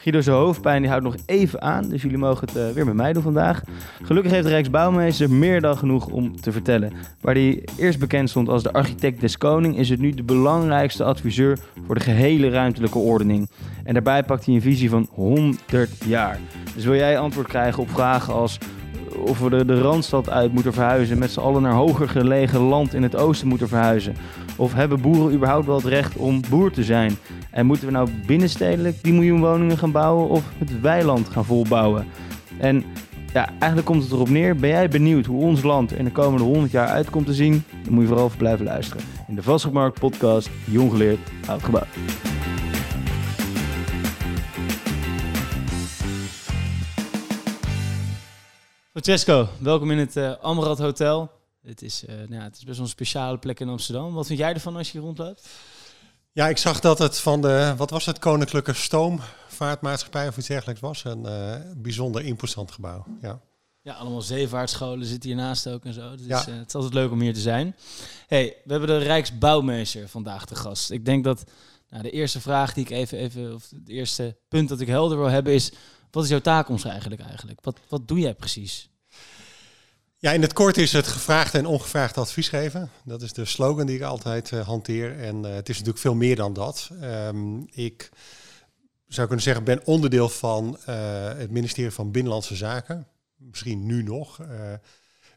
Guido zijn hoofdpijn die houdt nog even aan, dus jullie mogen het eh, weer met mij doen vandaag. Gelukkig heeft de Rijksbouwmeester meer dan genoeg om te vertellen. Waar hij eerst bekend stond als de architect des koning, is het nu de belangrijkste adviseur voor de gehele ruimtelijke ordening. En daarbij pakt hij een visie van 100 jaar. Dus wil jij antwoord krijgen op vragen als of we de, de Randstad uit moeten verhuizen, met z'n allen naar hoger gelegen land in het oosten moeten verhuizen? Of hebben boeren überhaupt wel het recht om boer te zijn? En moeten we nou binnenstedelijk die miljoen woningen gaan bouwen of het weiland gaan volbouwen? En ja, eigenlijk komt het erop neer. Ben jij benieuwd hoe ons land in de komende 100 jaar uit komt te zien? Dan moet je vooral blijven luisteren. In de Vastgoedmarkt podcast, Jong Geleerd, Oud Gebouwd. Francesco, welkom in het uh, Amrad Hotel. Het is, uh, nou, het is best wel een speciale plek in Amsterdam. Wat vind jij ervan als je rondloopt? Ja, ik zag dat het van de, wat was het, Koninklijke Stoomvaartmaatschappij of iets dergelijks was. Een uh, bijzonder imposant gebouw, ja. Ja, allemaal zeevaartscholen zitten hiernaast ook en zo. Dus ja. het is altijd leuk om hier te zijn. hey, we hebben de Rijksbouwmeester vandaag te gast. Ik denk dat nou, de eerste vraag die ik even, even of het eerste punt dat ik helder wil hebben is... Wat is jouw taakomschrijving eigenlijk? Wat, wat doe jij precies? Ja, in het kort is het gevraagd en ongevraagd advies geven. Dat is de slogan die ik altijd uh, hanteer. En uh, het is natuurlijk veel meer dan dat. Um, ik zou kunnen zeggen, ben onderdeel van uh, het ministerie van Binnenlandse Zaken. Misschien nu nog.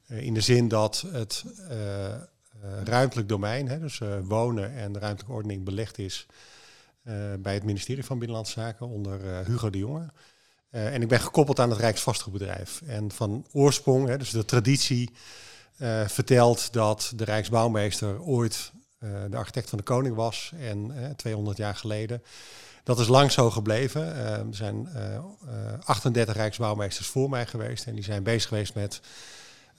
in de zin dat het ruimtelijk domein, hè, dus wonen en ruimtelijke ordening belegd is bij het ministerie van Binnenlandse Zaken onder Hugo de Jonge. Uh, en ik ben gekoppeld aan het Rijksvastgoedbedrijf. En van oorsprong, hè, dus de traditie, uh, vertelt dat de Rijksbouwmeester ooit uh, de architect van de koning was. En 200 jaar geleden. Dat is lang zo gebleven. er zijn 38 Rijksbouwmeesters voor mij geweest. En die zijn bezig geweest met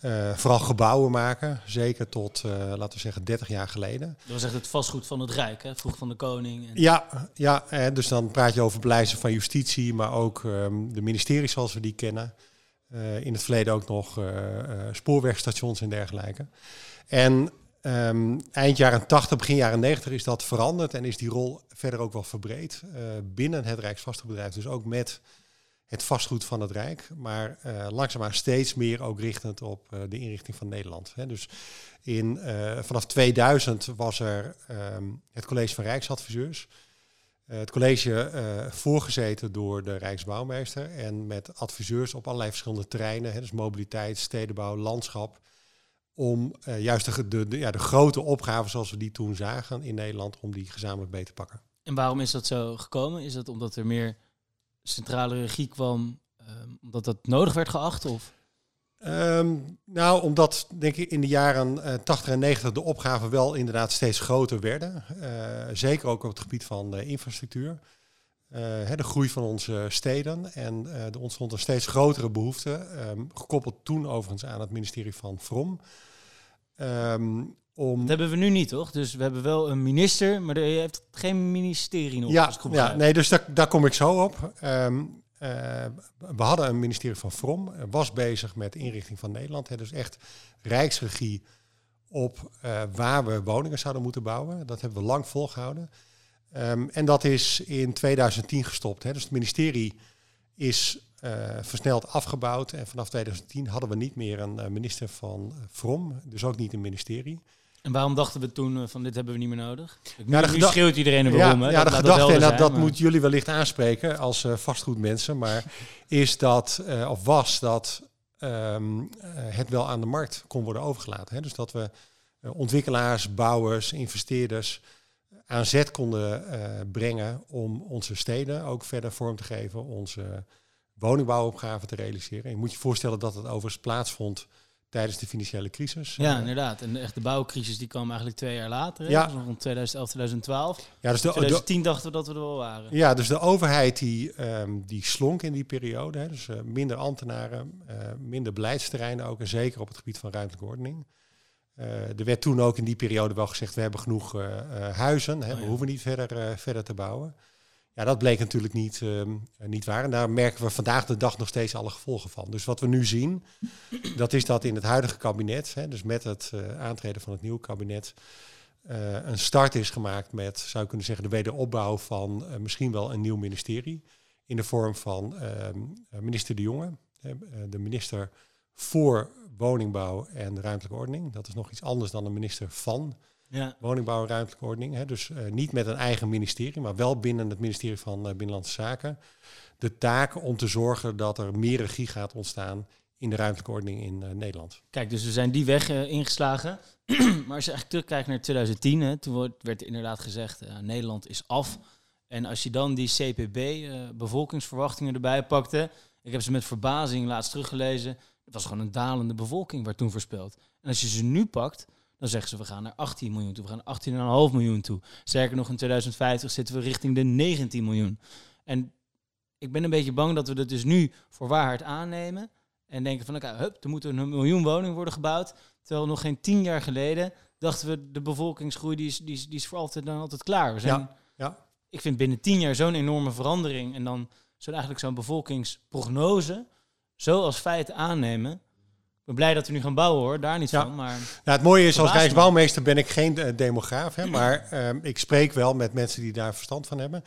uh, vooral gebouwen maken, zeker tot, uh, laten we zeggen, 30 jaar geleden. Dat was echt het vastgoed van het Rijk, hè? vroeg van de koning. En... Ja, ja eh, dus dan praat je over beleidsing van justitie, maar ook um, de ministeries zoals we die kennen. Uh, in het verleden ook nog spoorwegstations en dergelijke. En um, eind jaren 80, begin jaren 90 is dat veranderd en is die rol verder ook wel verbreed binnen het Rijksvastgoedbedrijf. Dus ook met het vastgoed van het Rijk, maar uh, langzaamaan steeds meer ook richtend op uh, de inrichting van Nederland. Hè. Dus in, uh, vanaf 2000 was er um, het College van Rijksadviseurs. het college voorgezeten door de Rijksbouwmeester en met adviseurs op allerlei verschillende terreinen, hè, dus mobiliteit, stedenbouw, landschap, om juist de, de, de, ja, de grote opgaven zoals we die toen zagen in Nederland, om die gezamenlijk beter te pakken. En waarom is dat zo gekomen? Is dat omdat er meer centrale regie kwam um, omdat dat nodig werd geacht? Of? Um, nou, omdat denk ik in de jaren uh, 80 en 90 de opgaven wel inderdaad steeds groter werden. Uh, zeker ook op het gebied van de infrastructuur. Uh, de groei van onze steden. En er ontstond een steeds grotere behoefte. Um, gekoppeld toen overigens aan het ministerie van Vrom. Om... Dat hebben we nu niet, toch? Dus we hebben wel een minister, maar je heeft geen ministerie nog. Ja, ja nee, dus daar, daar kom ik zo op. Um, uh, we hadden een ministerie van Vrom, was bezig met de inrichting van Nederland. Hè, dus echt rijksregie op uh, waar we woningen zouden moeten bouwen. Dat hebben we lang volgehouden. Um, en dat is in 2010 gestopt. Hè. Dus het ministerie is uh, versneld afgebouwd. En vanaf 2010 hadden we niet meer een minister van Vrom, dus ook niet een ministerie. En waarom dachten we toen uh, van dit hebben we niet meer nodig? Nu, ja, nu schreeuwt iedereen er waarom. Ja, ja, de gedachte, en dat, dat moet jullie wellicht aanspreken als uh, vastgoedmensen, maar is dat, uh, of was dat um, het wel aan de markt kon worden overgelaten. Hè? Dus dat we ontwikkelaars, bouwers, investeerders aan zet konden brengen om onze steden ook verder vorm te geven, onze woningbouwopgave te realiseren. je moet je voorstellen dat het overigens plaatsvond tijdens de financiële crisis. Ja, inderdaad. En echt de bouwcrisis die kwam eigenlijk twee jaar later. Ja. Dus rond 2011, 2012. Ja, dus de, 2010 dachten we dat we er wel waren. Ja, dus de overheid die, um, die slonk in die periode. Hè. Dus uh, minder ambtenaren, uh, minder beleidsterreinen ook. En zeker op het gebied van ruimtelijke ordening. Uh, er werd toen ook in die periode wel gezegd, we hebben genoeg huizen. Hè, oh, ja. We hoeven niet verder, verder te bouwen. Ja, dat bleek natuurlijk niet, uh, niet waar. En daar merken we vandaag de dag nog steeds alle gevolgen van. Dus wat we nu zien, dat is dat in het huidige kabinet, hè, dus met het uh, aantreden van het nieuwe kabinet, uh, een start is gemaakt met, zou ik kunnen zeggen, de wederopbouw van misschien wel een nieuw ministerie. in de vorm van ehm, minister De Jonge, de minister voor woningbouw en ruimtelijke ordening. Dat is nog iets anders dan een minister van ja. woningbouw en ruimtelijke ordening. Hè. Dus niet met een eigen ministerie, maar wel binnen het ministerie van Binnenlandse Zaken. De taak om te zorgen dat er meer regie gaat ontstaan in de ruimtelijke ordening in uh, Nederland. Kijk, dus we zijn die weg ingeslagen. maar als je eigenlijk terugkijkt naar 2010, hè, toen werd inderdaad gezegd, Nederland is af. En als je dan die CPB, bevolkingsverwachtingen erbij pakte, ik heb ze met verbazing laatst teruggelezen, het was gewoon een dalende bevolking werd toen voorspeld. En als je ze nu pakt, dan zeggen ze we gaan naar 18 miljoen toe, we gaan 18,5 miljoen toe. Sterker nog, in 2050 zitten we richting de 19 miljoen. En ik ben een beetje bang dat we dat dus nu voor waarheid aannemen. En denken van, oké, hup, er moeten een miljoen woningen worden gebouwd. Terwijl nog geen tien jaar geleden dachten we, de bevolkingsgroei die is, die is, die is voor altijd dan altijd klaar. We zijn, ja, ja. Ik vind binnen tien jaar zo'n enorme verandering. En dan zo eigenlijk zo'n bevolkingsprognose zo als feit aannemen ben blij dat we nu gaan bouwen hoor, daar niet van. Maar ja, het mooie is, als Rijksbouwmeester ben ik geen uh, demograaf, hè, maar uh, ik spreek wel met mensen die daar verstand van hebben.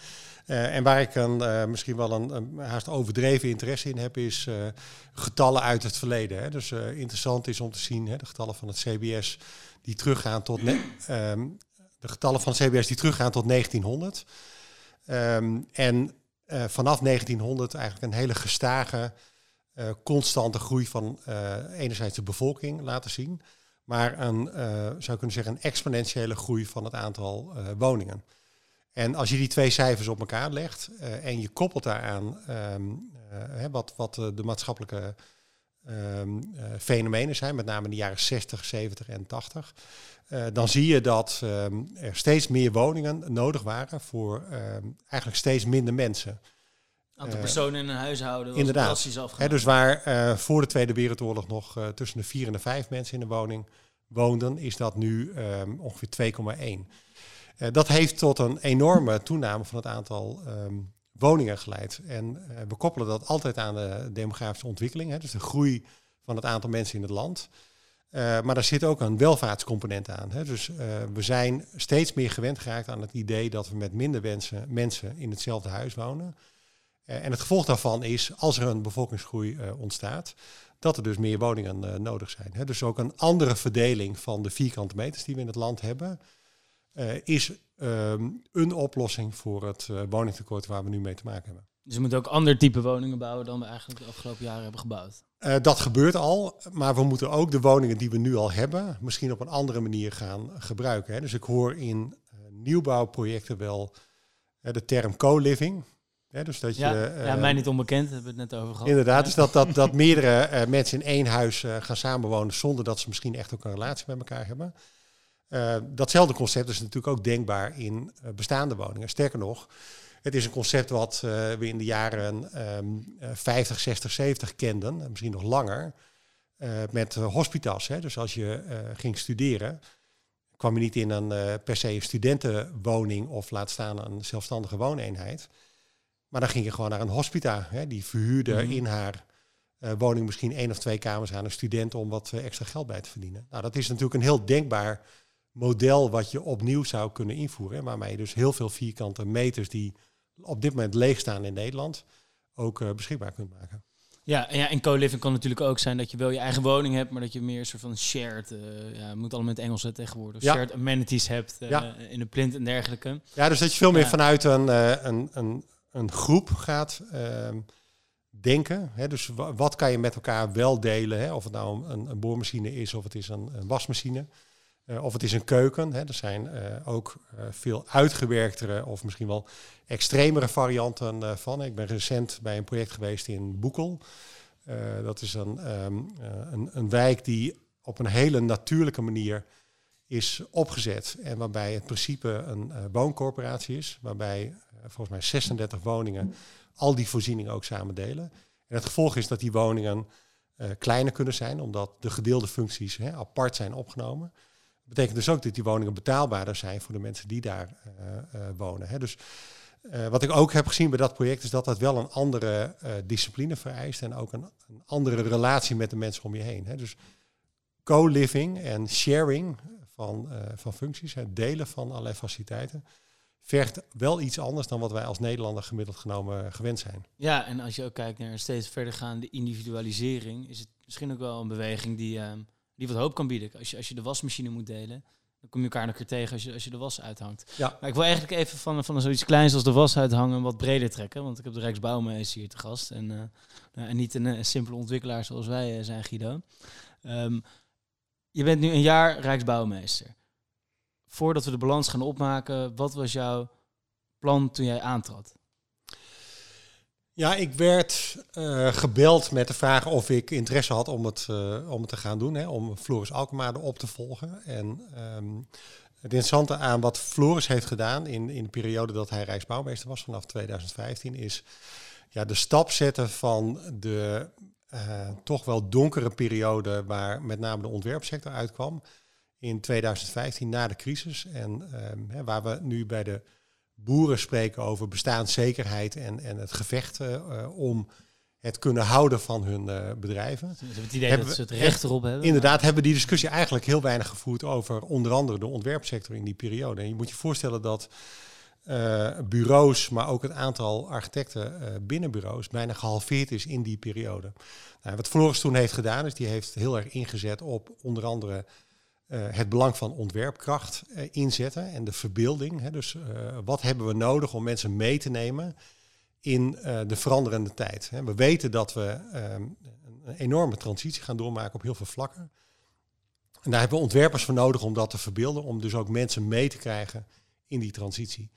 Uh, en waar ik een, uh, misschien wel een, een, haast overdreven interesse in heb, is getallen uit het verleden. Hè. Dus interessant is om te zien, hè, de getallen van het CBS die teruggaan tot um, de getallen van het CBS die teruggaan tot 1900. Um, en vanaf 1900 eigenlijk een hele gestage uh, constante groei van uh, enerzijds de bevolking laten zien, maar een, uh, zou kunnen zeggen, een exponentiële groei van het aantal woningen. En als je die twee cijfers op elkaar legt en je koppelt daaraan um, wat, wat de maatschappelijke um, fenomenen zijn, met name in de jaren 60, 70 en 80, dan zie je dat um, er steeds meer woningen nodig waren voor eigenlijk steeds minder mensen. Aantal personen in een huishouden. Inderdaad. dus waar uh, voor de Tweede Wereldoorlog nog uh, tussen de vier en de vijf mensen in de woning woonden, is dat nu um, ongeveer 2,1. Uh, eh, dat heeft tot een enorme toename van het aantal um, woningen geleid. En we koppelen dat altijd aan de demografische ontwikkeling, hè, dus de groei van het aantal mensen in het land. maar daar zit ook een welvaartscomponent aan. Hè. Dus we zijn steeds meer gewend geraakt aan het idee dat we met minder wensen, mensen in hetzelfde huis wonen. Eh, en het gevolg daarvan is, als er een bevolkingsgroei uh, ontstaat, dat er dus meer woningen uh, nodig zijn. Hè. Dus ook een andere verdeling van de vierkante meters die we in het land hebben, is um, een oplossing voor het woningtekort waar we nu mee te maken hebben. Dus we moeten ook ander type woningen bouwen dan we eigenlijk de afgelopen jaren hebben gebouwd. dat gebeurt al, maar we moeten ook de woningen die we nu al hebben, misschien op een andere manier gaan gebruiken. Hè. Dus ik hoor in nieuwbouwprojecten wel de term co-living dus dat ja, je, ja, mij niet onbekend, hebben we het net over gehad. Inderdaad, dus dat, dat, dat meerdere uh, mensen in één huis uh, gaan samenwonen zonder dat ze misschien echt ook een relatie met elkaar hebben. Uh, datzelfde concept is natuurlijk ook denkbaar in bestaande woningen. Sterker nog, het is een concept wat we in de jaren um, 50, 60, 70 kenden, misschien nog langer, met hospitas. Hè. Dus als je ging studeren, kwam je niet in een per se studentenwoning of laat staan een zelfstandige wooneenheid. Maar dan ging je gewoon naar een hospita. Hè. Die verhuurde mhm. in haar uh, woning misschien één of twee kamers aan een student om wat uh, extra geld bij te verdienen. Nou, dat is natuurlijk een heel denkbaar model wat je opnieuw zou kunnen invoeren. Waarmee je dus heel veel vierkante meters die op dit moment leeg staan in Nederland ook uh, beschikbaar kunt maken. Ja, en, ja, en co-living kan natuurlijk ook zijn dat je wel je eigen woning hebt, maar dat je meer een soort van shared, uh, ja, moet allemaal met Engels tegenwoordig, ja. shared amenities hebt uh, ja. in de plint en dergelijke. Ja, dus dat je veel meer vanuit een, een, een, een groep gaat ehm, denken. Hè, dus wat kan je met elkaar wel delen? Hè? Of het nou een, een boormachine is, of het is een, een wasmachine, uh, of het is een keuken. Hè? Er zijn uh, ook uh, veel uitgewerktere of misschien wel extremere varianten van. Ik ben recent bij een project geweest in Boekel. dat is een, um, een, een wijk die op een hele natuurlijke manier is opgezet en waarbij het principe een wooncorporatie is, waarbij volgens mij 36 woningen, al die voorzieningen ook samen delen. En het gevolg is dat die woningen uh, kleiner kunnen zijn, omdat de gedeelde functies hè, apart zijn opgenomen. Dat betekent dus ook dat die woningen betaalbaarder zijn voor de mensen die daar uh, wonen. Hè. Dus wat ik ook heb gezien bij dat project is dat dat wel een andere discipline vereist en ook een, een, andere relatie met de mensen om je heen. Hè. Dus co-living en sharing van, van functies, het delen van allerlei faciliteiten, vergt wel iets anders dan wat wij als Nederlander gemiddeld genomen gewend zijn. Ja, en als je ook kijkt naar een steeds verdergaande individualisering, is het misschien ook wel een beweging die, uh, die wat hoop kan bieden. Als je, als je de wasmachine moet delen, dan kom je elkaar nog keer tegen als je, als je de was uithangt. Ja. Maar ik wil eigenlijk even van, van zoiets kleins als de was uithangen wat breder trekken. Want ik heb de Rijksbouwmeester hier te gast. En, uh, nou, en niet een, een, simpele ontwikkelaar zoals wij uh, zijn, Guido. Um, je bent nu een jaar Rijksbouwmeester. Voordat we de balans gaan opmaken, wat was jouw plan toen jij aantrad? Ja, ik werd uh, gebeld met de vraag of ik interesse had om het, uh, om te gaan doen, hè, om Floris Alkmaar op te volgen. En um, het interessante aan wat Floris heeft gedaan in, in de periode dat hij Rijksbouwmeester was, vanaf 2015, is ja, de stap zetten van de uh, toch wel donkere periode waar met name de ontwerpsector uitkwam in 2015 na de crisis. En hè, waar we nu bij de boeren spreken over bestaanszekerheid en, en het gevecht uh, om het kunnen houden van hun uh, bedrijven. Ze hebben het idee hebben dat ze het recht erop hebben. Inderdaad, hebben die discussie eigenlijk heel weinig gevoerd over onder andere de ontwerpsector in die periode. En je moet je voorstellen dat bureaus, maar ook het aantal architecten binnen bureaus bijna gehalveerd is in die periode. Nou, wat Floris toen heeft gedaan, is die heeft heel erg ingezet op onder andere uh, het belang van ontwerpkracht inzetten en de verbeelding. Hè. Dus wat hebben we nodig om mensen mee te nemen in de veranderende tijd. Hè. We weten dat we een enorme transitie gaan doormaken op heel veel vlakken. En daar hebben we ontwerpers voor nodig om dat te verbeelden, om dus ook mensen mee te krijgen in die transitie.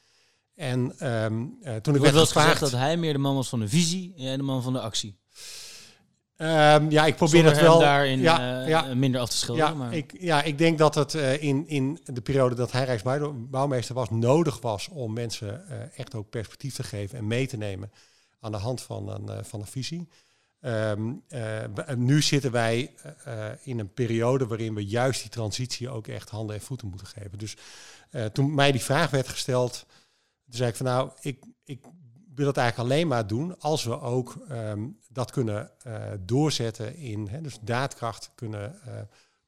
En um, uh, toen ik werd gevraagd... dat hij meer de man was van de visie en jij de man van de actie. Um, ja, ik probeer dat wel. daarin ja, uh, ja, minder af te schilderen. Ja, maar. Ik, ja, ik denk dat het uh, in, in de periode dat hij Rijksbouwmeester was, nodig was om mensen echt ook perspectief te geven en mee te nemen aan de hand van een, van een visie. Um, nu zitten wij in een periode waarin we juist die transitie ook echt handen en voeten moeten geven. Dus toen mij die vraag werd gesteld, toen zei ik van nou, ik, ik wil het eigenlijk alleen maar doen als we ook um, dat kunnen uh, doorzetten in, hè, dus daadkracht kunnen uh,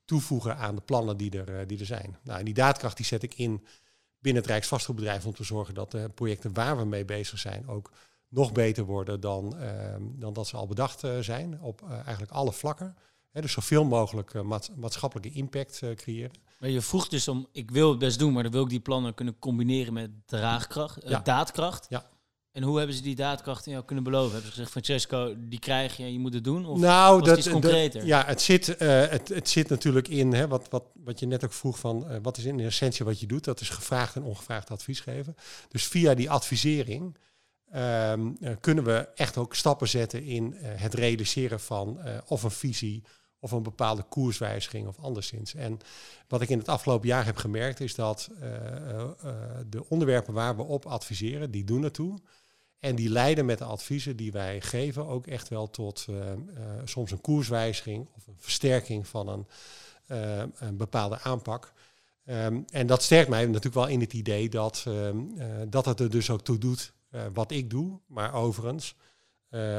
toevoegen aan de plannen die er, uh, die er zijn. Nou, en die daadkracht die zet ik in binnen het Rijksvastgoedbedrijf om te zorgen dat de projecten waar we mee bezig zijn ook nog beter worden dan, ehm, dan dat ze al bedacht zijn op eigenlijk alle vlakken. Hè, dus zoveel mogelijk maat, maatschappelijke impact creëren. Maar je vroeg dus om, ik wil het best doen, maar dan wil ik die plannen kunnen combineren met draagkracht, uh, daadkracht. Ja. En hoe hebben ze die daadkracht in jou kunnen beloven? Hebben ze gezegd, Francesco, die krijg je, je moet het doen? Of nou, dat is concreter? ja, het zit, uh, het, het zit natuurlijk in, hè, wat, wat, wat je net ook vroeg van, uh, wat is in essentie wat je doet? Dat is gevraagd en ongevraagd advies geven. Dus via die advisering um, kunnen we echt ook stappen zetten in het realiseren van of een visie of een bepaalde koerswijziging of anderszins. En wat ik in het afgelopen jaar heb gemerkt is dat de onderwerpen waar we op adviseren, die doen ertoe. En die leiden met de adviezen die wij geven ook echt wel tot uh, soms een koerswijziging of een versterking van een, een bepaalde aanpak. Um, en dat sterkt mij natuurlijk wel in het idee dat, dat het er dus ook toe doet wat ik doe. Maar overigens,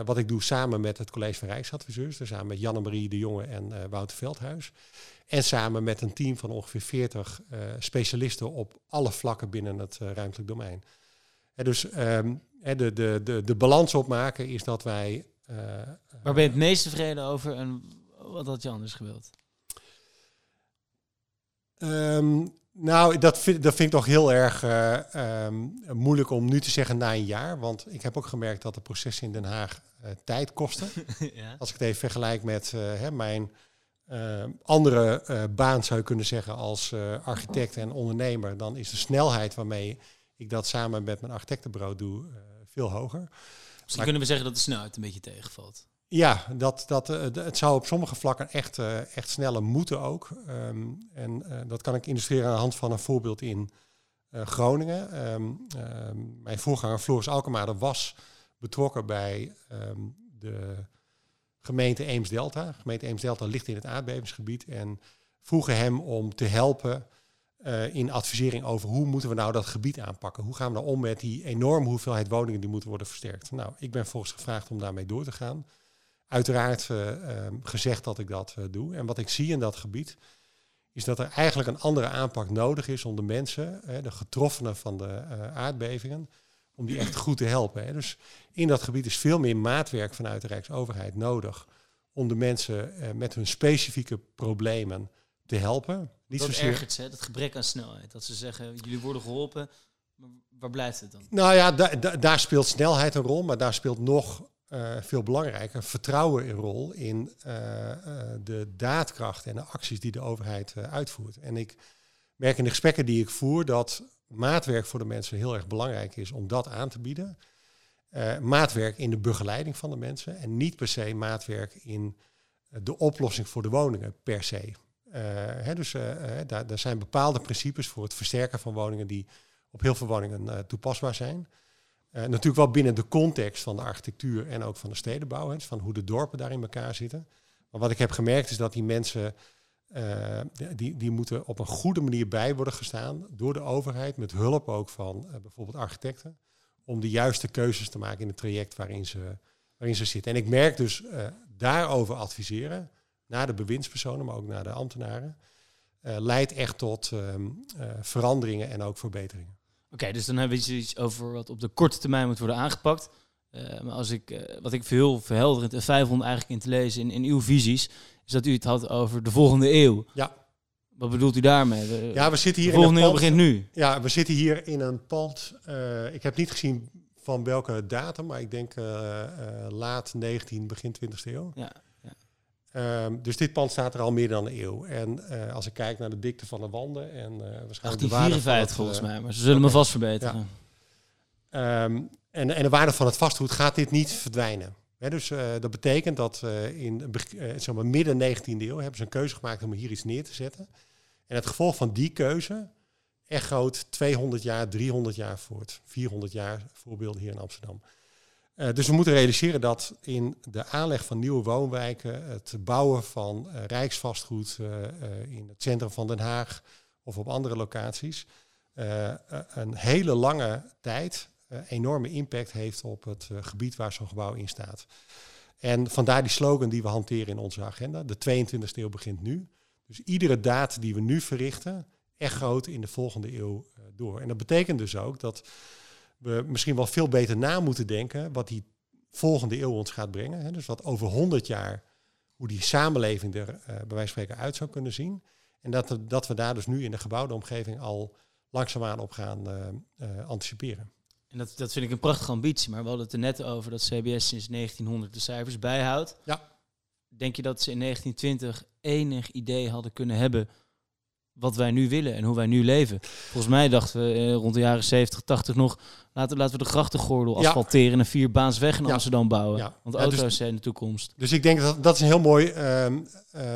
wat ik doe samen met het College van Rijksadviseurs, dus samen met Janne-Marie de Jonge en Wouter Veldhuis. En samen met een team van ongeveer 40 uh, eh, specialisten op alle vlakken binnen het ruimtelijk domein. En dus um, de, de, de, de balans opmaken is dat wij. Waar ben je het meest tevreden over en wat had je anders gewild? Um, nou, dat vind, dat vind ik toch heel erg uh, um, moeilijk om nu te zeggen na een jaar. Want ik heb ook gemerkt dat de processen in Den Haag uh, tijd kosten. ja. Als ik het even vergelijk met uh, hè, mijn andere baan, zou je kunnen zeggen, als architect en ondernemer, dan is de snelheid waarmee ik dat samen met mijn architectenbureau doe veel hoger. Maar, kunnen we zeggen dat de snelheid een beetje tegenvalt. Ja, dat, dat, uh, het zou op sommige vlakken echt, uh, echt sneller moeten ook. Um, en uh, dat kan ik illustreren aan de hand van een voorbeeld in Groningen. Um, um, mijn voorganger Floris Alkemaarder was betrokken bij de gemeente Eems-Delta. De gemeente Eems-Delta ligt in het aardbevingsgebied en vroegen hem om te helpen in advisering over hoe moeten we nou dat gebied aanpakken. Hoe gaan we nou om met die enorme hoeveelheid woningen die moeten worden versterkt. Nou, ik ben volgens gevraagd om daarmee door te gaan uiteraard uh, uh, gezegd dat ik dat uh, doe. En wat ik zie in dat gebied is dat er eigenlijk een andere aanpak nodig is om de mensen, de getroffenen van de aardbevingen, om die echt goed te helpen. Hè. Dus in dat gebied is veel meer maatwerk vanuit de Rijksoverheid nodig om de mensen met hun specifieke problemen te helpen. Niet dat zozeer... ergert ze, het gebrek aan snelheid. Dat ze zeggen, jullie worden geholpen, maar waar blijft het dan? Nou ja, da da daar speelt snelheid een rol, maar daar speelt nog uh, veel belangrijker vertrouwen een rol in uh, uh, de daadkracht en de acties die de overheid uitvoert. En ik merk in de gesprekken die ik voer dat maatwerk voor de mensen heel erg belangrijk is om dat aan te bieden. maatwerk in de begeleiding van de mensen en niet per se maatwerk in de oplossing voor de woningen per se. Hè, dus daar, daar, zijn bepaalde principes voor het versterken van woningen die op heel veel woningen toepasbaar zijn. Natuurlijk wel binnen de context van de architectuur en ook van de stedenbouw, hè, dus van hoe de dorpen daar in elkaar zitten. Maar wat ik heb gemerkt is dat die mensen, die, die moeten op een goede manier bij worden gestaan door de overheid, met hulp ook van bijvoorbeeld architecten, om de juiste keuzes te maken in het traject waarin ze, waarin ze zitten. En ik merk dus daarover adviseren, naar de bewindspersonen, maar ook naar de ambtenaren, leidt echt tot ehm, veranderingen en ook verbeteringen. Oké, dus dan hebben we iets over wat op de korte termijn moet worden aangepakt. Uh, maar als ik, wat ik veel verhelderend en fijn vond eigenlijk in te lezen in, in uw visies, is dat u het had over de volgende eeuw. Ja. Wat bedoelt u daarmee? ja, we zitten hier de volgende in een pand, eeuw begint nu. Ja, we zitten hier in een pand. Ik heb niet gezien van welke datum, maar ik denk laat 19, begin 20e eeuw. Ja. Um, dus dit pand staat er al meer dan een eeuw. En uh, als ik kijk naar de dikte van de wanden en uh, waarschijnlijk 1854 het, volgens uh, mij, maar ze zullen okay. me vast verbeteren. Ja. Um, en, en de waarde van het vastgoed gaat dit niet verdwijnen. He, dus dat betekent dat in zeg maar midden 19e eeuw hebben ze een keuze gemaakt om hier iets neer te zetten. En het gevolg van die keuze echoot 200 jaar, 300 jaar voort. 400 jaar voorbeelden hier in Amsterdam. Uh, dus we moeten realiseren dat in de aanleg van nieuwe woonwijken, het bouwen van uh, rijksvastgoed uh, in het centrum van Den Haag of op andere locaties, een hele lange tijd enorme impact heeft op het gebied waar zo'n gebouw in staat. En vandaar die slogan die we hanteren in onze agenda. De 22e eeuw begint nu. Dus iedere daad die we nu verrichten, echt groot in de volgende eeuw door. En dat betekent dus ook dat we misschien wel veel beter na moeten denken wat die volgende eeuw ons gaat brengen. Hè. Dus wat over 100 jaar, hoe die samenleving er uh, bij wijze van spreken uit zou kunnen zien. En dat, dat we daar dus nu in de gebouwde omgeving al langzaamaan op gaan uh, uh, anticiperen. En dat, dat vind ik een prachtige ambitie, maar we hadden het er net over dat CBS sinds 1900 de cijfers bijhoudt. Ja. Denk je dat ze in 1920 enig idee hadden kunnen hebben wat wij nu willen en hoe wij nu leven. Volgens mij dachten we eh, rond de jaren 70, 80 nog, laten, laten we de grachtengordel asfalteren en vier baans in Amsterdam bouwen. Ja. Want auto's dus, zijn de toekomst. Dus ik denk dat dat is een heel mooi uh, uh,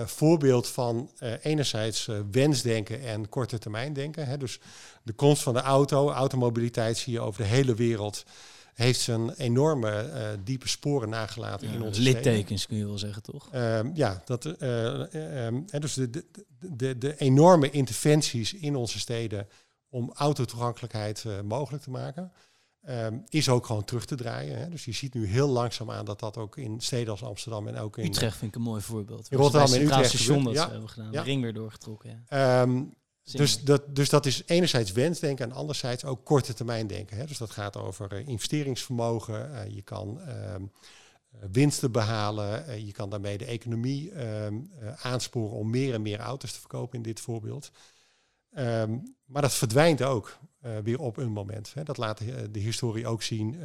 voorbeeld van uh, enerzijds wensdenken en korte termijn denken. Hè. Dus de komst van de auto, automobiliteit zie je over de hele wereld heeft zijn enorme uh, diepe sporen nagelaten in onze littekens steden. kun je wel zeggen, toch? Uh, ja, dat, uh, dus de, de, de, de, enorme interventies in onze steden om autotoegankelijkheid mogelijk te maken, um, is ook gewoon terug te draaien. Hè. Dus je ziet nu heel langzaam aan dat dat ook in steden als Amsterdam en ook in Utrecht vind ik een mooi voorbeeld. In Rotterdam en Utrecht station dat ja. hebben gedaan, ja. de ring weer doorgetrokken. Ja. Um, dus dat, dus dat is enerzijds wensdenken en anderzijds ook korte termijn denken. Hè. Dus dat gaat over uh, investeringsvermogen. Uh, je kan uh, winsten behalen. je kan daarmee de economie ehm, aansporen om meer en meer auto's te verkopen in dit voorbeeld. Um, maar dat verdwijnt ook weer op een moment. Hè. Dat laat de, de historie ook zien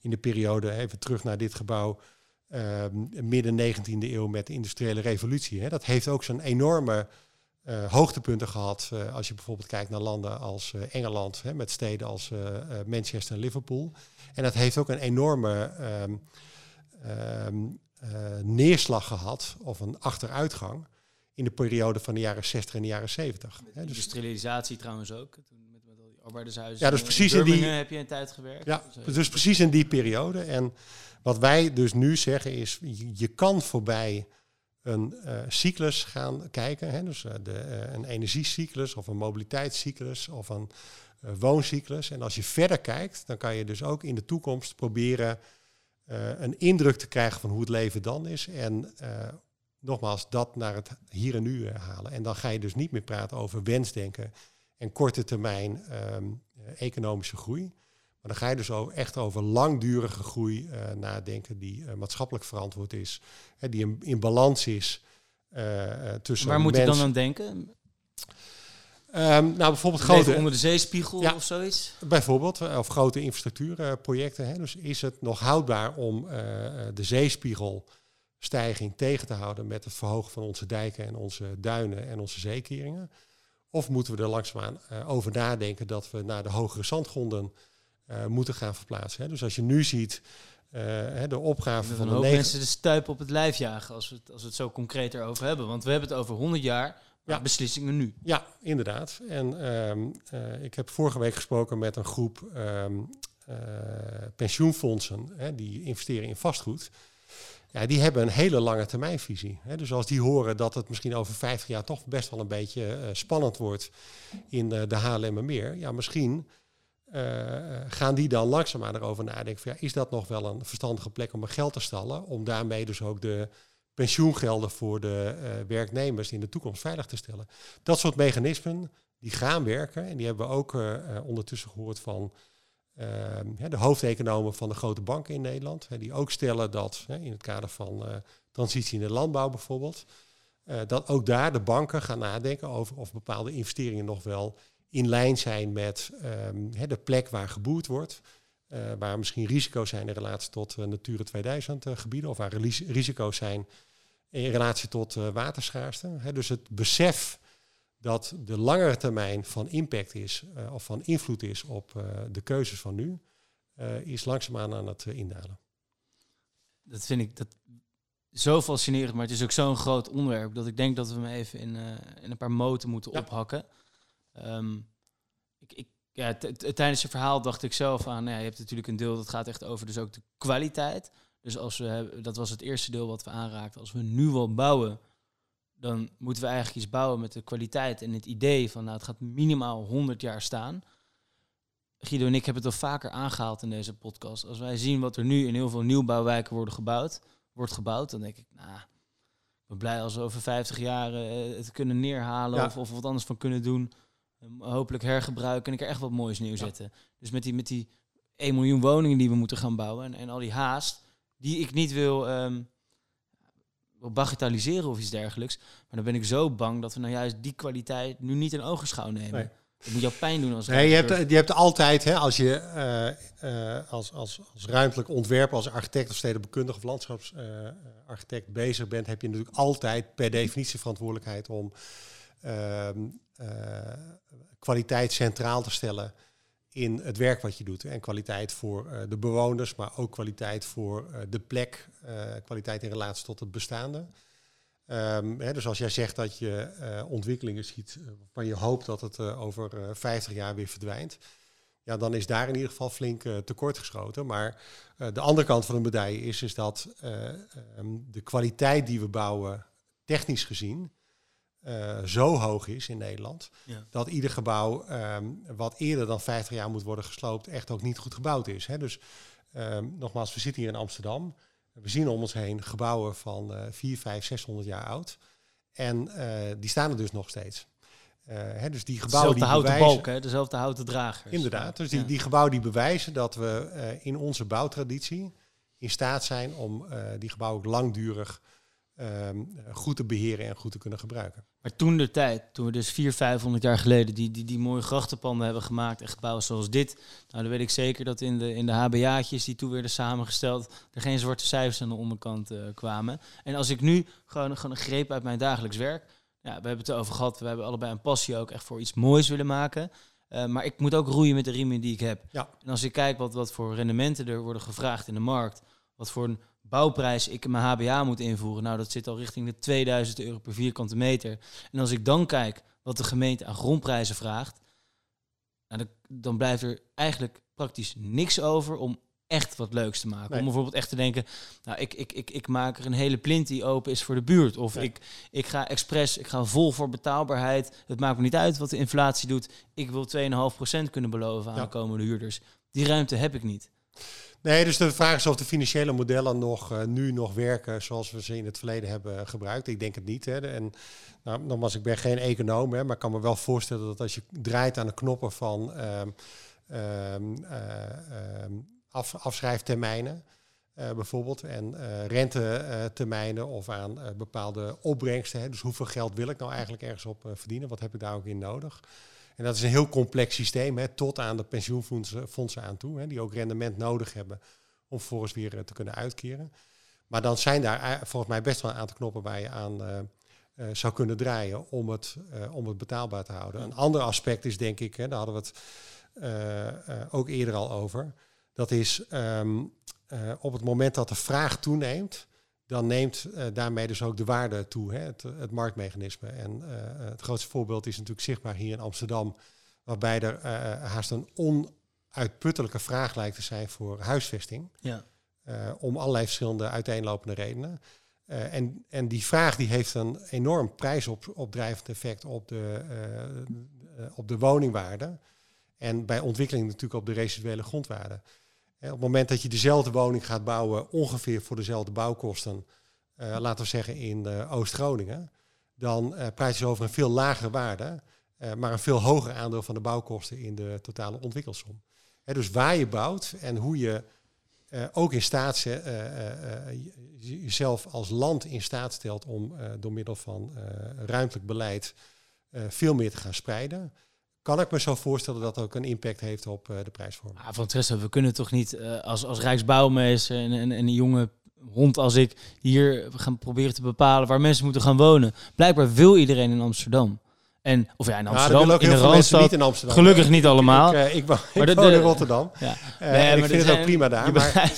in de periode, even terug naar dit gebouw, ehm, midden 19e eeuw met de industriële revolutie. Hè. Dat heeft ook zo'n enorme uh, hoogtepunten gehad. Uh, als je bijvoorbeeld kijkt naar landen als uh, Engeland, hè, met steden als Manchester en Liverpool. En dat heeft ook een enorme um, um, neerslag gehad, of een achteruitgang, in de periode van de jaren 60 en de jaren 70. Hè, dus industrialisatie trouwens ook. Toen met, met al die arbeidershuizen. Ja, dus precies in, in die. heb je een tijd gewerkt. Ja, dus, dus precies in die periode. En wat wij dus nu zeggen is, je, je kan voorbij een uh, cyclus gaan kijken. Hè? Dus uh, de, uh, een energiecyclus of een mobiliteitscyclus of een wooncyclus. En als je verder kijkt, dan kan je dus ook in de toekomst proberen een indruk te krijgen van hoe het leven dan is. En nogmaals, dat naar het hier en nu eh, halen. En dan ga je dus niet meer praten over wensdenken en korte termijn ehm, economische groei. Maar dan ga je dus ook echt over langdurige groei nadenken die maatschappelijk verantwoord is, hè, die in, in balans is tussen. Waar moet je dan aan denken? Um, nou, bijvoorbeeld grote... onder de zeespiegel of zoiets? Bijvoorbeeld, eh, of grote infrastructuurprojecten. Hè. Dus is het nog houdbaar om uh, de zeespiegelstijging tegen te houden met het verhogen van onze dijken en onze duinen en onze zeekeringen? Of moeten we er langzaamaan uh, over nadenken dat we naar de hogere zandgronden moeten gaan verplaatsen? Hè. Dus als je nu ziet de opgave van, de hoop mensen de stuip op het lijf jagen als we, het, als we het zo concreet erover hebben. Want we hebben het over 100 jaar ja. beslissingen nu. Ja, inderdaad. En ehm, eh, ik heb vorige week gesproken met een groep ehm, eh, pensioenfondsen hè, die investeren in vastgoed. Ja, die hebben een hele lange termijnvisie. Hè. Dus als die horen dat het misschien over 50 jaar toch best wel een beetje uh, spannend wordt in de, de meer, ja, misschien gaan die dan langzaamaan erover nadenken. Van, ja, is dat nog wel een verstandige plek om mijn geld te stallen? Om daarmee dus ook de pensioengelden voor de uh, werknemers in de toekomst veilig te stellen. Dat soort mechanismen die gaan werken en die hebben we ook uh, ondertussen gehoord van ehm, de hoofdeconomen van de grote banken in Nederland, die ook stellen dat in het kader van transitie in de landbouw bijvoorbeeld, dat ook daar de banken gaan nadenken over of bepaalde investeringen nog wel in lijn zijn met um, de plek waar geboerd wordt. Uh, waar misschien risico's zijn in relatie tot uh, Natura 2000 uh, gebieden of waar risico's zijn in relatie tot waterschaarste. dus het besef dat de langere termijn van impact is of van invloed is op de keuzes van nu, is langzaamaan aan het indalen. Dat vind ik dat zo fascinerend, maar het is ook zo'n groot onderwerp dat ik denk dat we hem even in, in een paar moten moeten ja. ophakken. Um, ik, ik, ja, tijdens je verhaal dacht ik zelf aan, nou ja, je hebt natuurlijk een deel dat gaat echt over dus ook de kwaliteit. Dus als we, dat was het eerste deel wat we aanraakten. Als we nu wel bouwen, dan moeten we eigenlijk iets bouwen met de kwaliteit en het idee van nou, het gaat minimaal 100 jaar staan. Guido en ik hebben het al vaker aangehaald in deze podcast. Als wij zien wat er nu in heel veel nieuwbouwwijken worden gebouwd, wordt gebouwd, dan denk ik, nou, ik ben blij als we over 50 jaar uh, het kunnen neerhalen of, of wat anders van kunnen doen. Um, hopelijk hergebruiken en ik er echt wat moois neerzetten. Dus met die, met die 1 miljoen woningen die we moeten gaan bouwen en, en al die haast, die ik niet wil, um, bagatelliseren of iets dergelijks. Maar dan ben ik zo bang dat we nou juist die kwaliteit nu niet in ogenschouw nemen. Nee. Dat moet jou pijn doen als nee, je hebt, je hebt altijd, hè, als je uh, uh, als, als, als ruimtelijk ontwerper, als architect of stedenbekundige of landschapsarchitect uh, bezig bent, heb je natuurlijk altijd per definitie verantwoordelijkheid om ehm, kwaliteit centraal te stellen in het werk wat je doet. En kwaliteit voor uh, de bewoners, maar ook kwaliteit voor uh, de plek, kwaliteit in relatie tot het bestaande. Um, hè, dus als jij zegt dat je ontwikkelingen ziet waarvan je hoopt dat het over 50 jaar weer verdwijnt, ja, dan is daar in ieder geval flink tekort geschoten. Maar de andere kant van de medaille is, is dat um, de kwaliteit die we bouwen, technisch gezien, uh, zo hoog is in Nederland, dat ieder gebouw um, wat eerder dan 50 jaar moet worden gesloopt, echt ook niet goed gebouwd is. Hè. Dus um, nogmaals, we zitten hier in Amsterdam. We zien om ons heen gebouwen van uh, 4, 5, 600 jaar oud. En uh, die staan er dus nog steeds. Uh, hè, dus die gebouwen Dezelfde die houten balk, hè? dezelfde houten dragers. Inderdaad, dus die, die gebouwen die bewijzen dat we in onze bouwtraditie in staat zijn om die gebouwen langdurig um, goed te beheren en goed te kunnen gebruiken. Maar toen de tijd, toen we dus 400, 500 jaar geleden die, die, die mooie grachtenpanden hebben gemaakt en gebouwen zoals dit, nou dan weet ik zeker dat in de, in de HBA'tjes die toen werden samengesteld, er geen zwarte cijfers aan de onderkant uh, kwamen. En als ik nu gewoon, gewoon een greep uit mijn dagelijks werk, ja, we hebben het erover gehad, we hebben allebei een passie ook echt voor iets moois willen maken. Uh, maar ik moet ook roeien met de riemen die ik heb. Ja. En als ik kijk wat, wat voor rendementen er worden gevraagd in de markt, wat voor een bouwprijs ik mijn HBA moet invoeren, nou dat zit al richting de 2000 euro per vierkante meter. En als ik dan kijk wat de gemeente aan grondprijzen vraagt, nou, dan, dan blijft er eigenlijk praktisch niks over om echt wat leuks te maken. Om bijvoorbeeld echt te denken, nou, ik, ik, ik, ik maak er een hele plint die open is voor de buurt. Of ik, ik ga expres, ik ga vol voor betaalbaarheid. Het maakt me niet uit wat de inflatie doet. Ik wil 2,5% kunnen beloven aan de komende huurders. Die ruimte heb ik niet. Nee, dus de vraag is of de financiële modellen nog, uh, nu nog werken zoals we ze in het verleden hebben gebruikt. Ik denk het niet. Hè. En nou, nogmaals, ik ben geen econoom, hè, maar ik kan me wel voorstellen dat als je draait aan de knoppen van um, um, af, afschrijftermijnen, uh, bijvoorbeeld, en uh, rentetermijnen of aan bepaalde opbrengsten. Hè. Dus hoeveel geld wil ik nou eigenlijk ergens op verdienen? Wat heb ik daar ook in nodig? En dat is een heel complex systeem, hè, tot aan de pensioenfondsen aan toe, hè, die ook rendement nodig hebben om vervolgens weer te kunnen uitkeren. Maar dan zijn daar volgens mij best wel een aantal knoppen waar je aan uh, zou kunnen draaien om het, om het betaalbaar te houden. Een ander aspect is denk ik, hè, daar hadden we het ook eerder al over, dat is um, op het moment dat de vraag toeneemt, dan neemt daarmee dus ook de waarde toe, hè, het, het marktmechanisme. En het grootste voorbeeld is natuurlijk zichtbaar hier in Amsterdam, waarbij er haast een onuitputtelijke vraag lijkt te zijn voor huisvesting. Ja. om allerlei verschillende uiteenlopende redenen. En, en die vraag die heeft een enorm prijsopdrijvend effect op de, op de woningwaarde. En bij ontwikkeling natuurlijk op de residuele grondwaarde. Op het moment dat je dezelfde woning gaat bouwen, ongeveer voor dezelfde bouwkosten, uh, laten we zeggen in Oost-Groningen, dan praat je over een veel lagere waarde, maar een veel hoger aandeel van de bouwkosten in de totale ontwikkelsom. dus waar je bouwt en hoe je uh, ook in staat uh, jezelf als land in staat stelt om door middel van ruimtelijk beleid veel meer te gaan spreiden. Kan ik me zo voorstellen dat dat ook een impact heeft op de prijsvorming? Ah, van Tressa, we kunnen toch niet als, als Rijksbouwmeester en, en, en een jonge hond als ik hier gaan proberen te bepalen waar mensen moeten gaan wonen. Blijkbaar wil iedereen in Amsterdam. En, of ja, in Amsterdam, ja, in de Randstad. Niet in Amsterdam. Gelukkig niet allemaal. Ik, ik, woon, maar ik woon in Rotterdam. Ja. Uh, nee, en ik vind het ook prima daar. Maar...